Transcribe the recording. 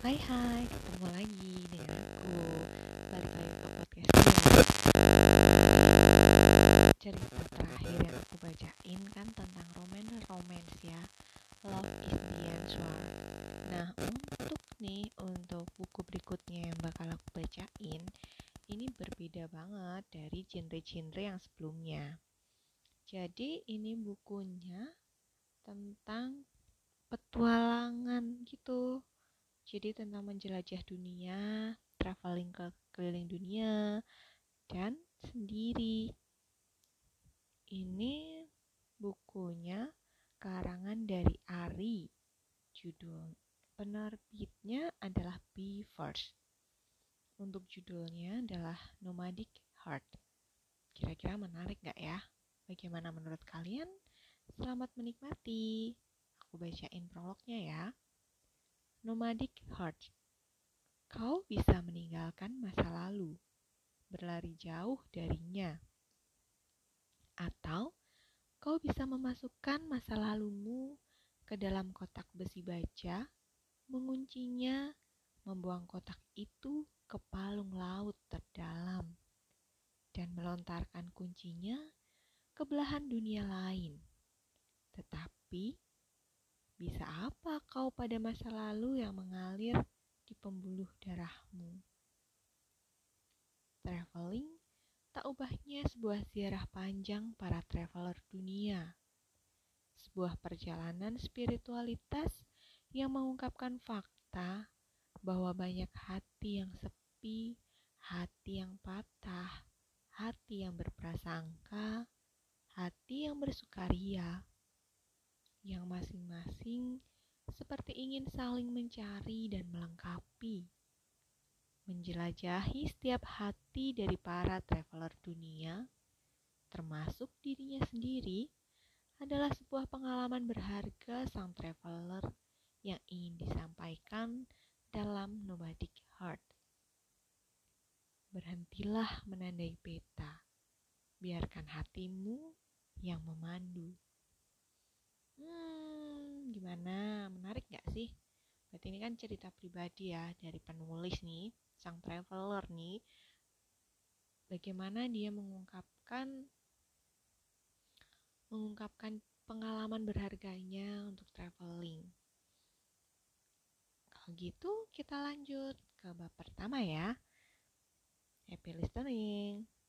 Hai hai, ketemu lagi dengan aku. Balik lagi ke podcast Cerita terakhir yang aku bacain kan tentang romance-romance ya. Love is the answer. Nah untuk nih, untuk buku berikutnya yang bakal aku bacain Ini berbeda banget dari genre-genre yang sebelumnya. Jadi ini bukunya tentang petualangan gitu jadi tentang menjelajah dunia, traveling ke keliling dunia, dan sendiri. Ini bukunya karangan dari Ari. Judul penerbitnya adalah Be First. Untuk judulnya adalah Nomadic Heart. Kira-kira menarik gak ya? Bagaimana menurut kalian? Selamat menikmati. Aku bacain prolognya ya. Nomadic Heart. Kau bisa meninggalkan masa lalu, berlari jauh darinya. Atau kau bisa memasukkan masa lalumu ke dalam kotak besi baja, menguncinya, membuang kotak itu ke palung laut terdalam, dan melontarkan kuncinya ke belahan dunia lain. Tetapi bisa apa kau pada masa lalu yang mengalir di pembuluh darahmu? Traveling tak ubahnya sebuah ziarah panjang para traveler dunia. Sebuah perjalanan spiritualitas yang mengungkapkan fakta bahwa banyak hati yang sepi, hati yang patah, hati yang berprasangka, hati yang bersukaria yang masing-masing seperti ingin saling mencari dan melengkapi. Menjelajahi setiap hati dari para traveler dunia, termasuk dirinya sendiri, adalah sebuah pengalaman berharga sang traveler yang ingin disampaikan dalam Nomadic Heart. Berhentilah menandai peta, biarkan hatimu yang memandu. Hmm, gimana? Menarik gak sih? Berarti ini kan cerita pribadi ya dari penulis nih, sang traveler nih. Bagaimana dia mengungkapkan mengungkapkan pengalaman berharganya untuk traveling. Kalau gitu, kita lanjut ke bab pertama ya. Happy listening.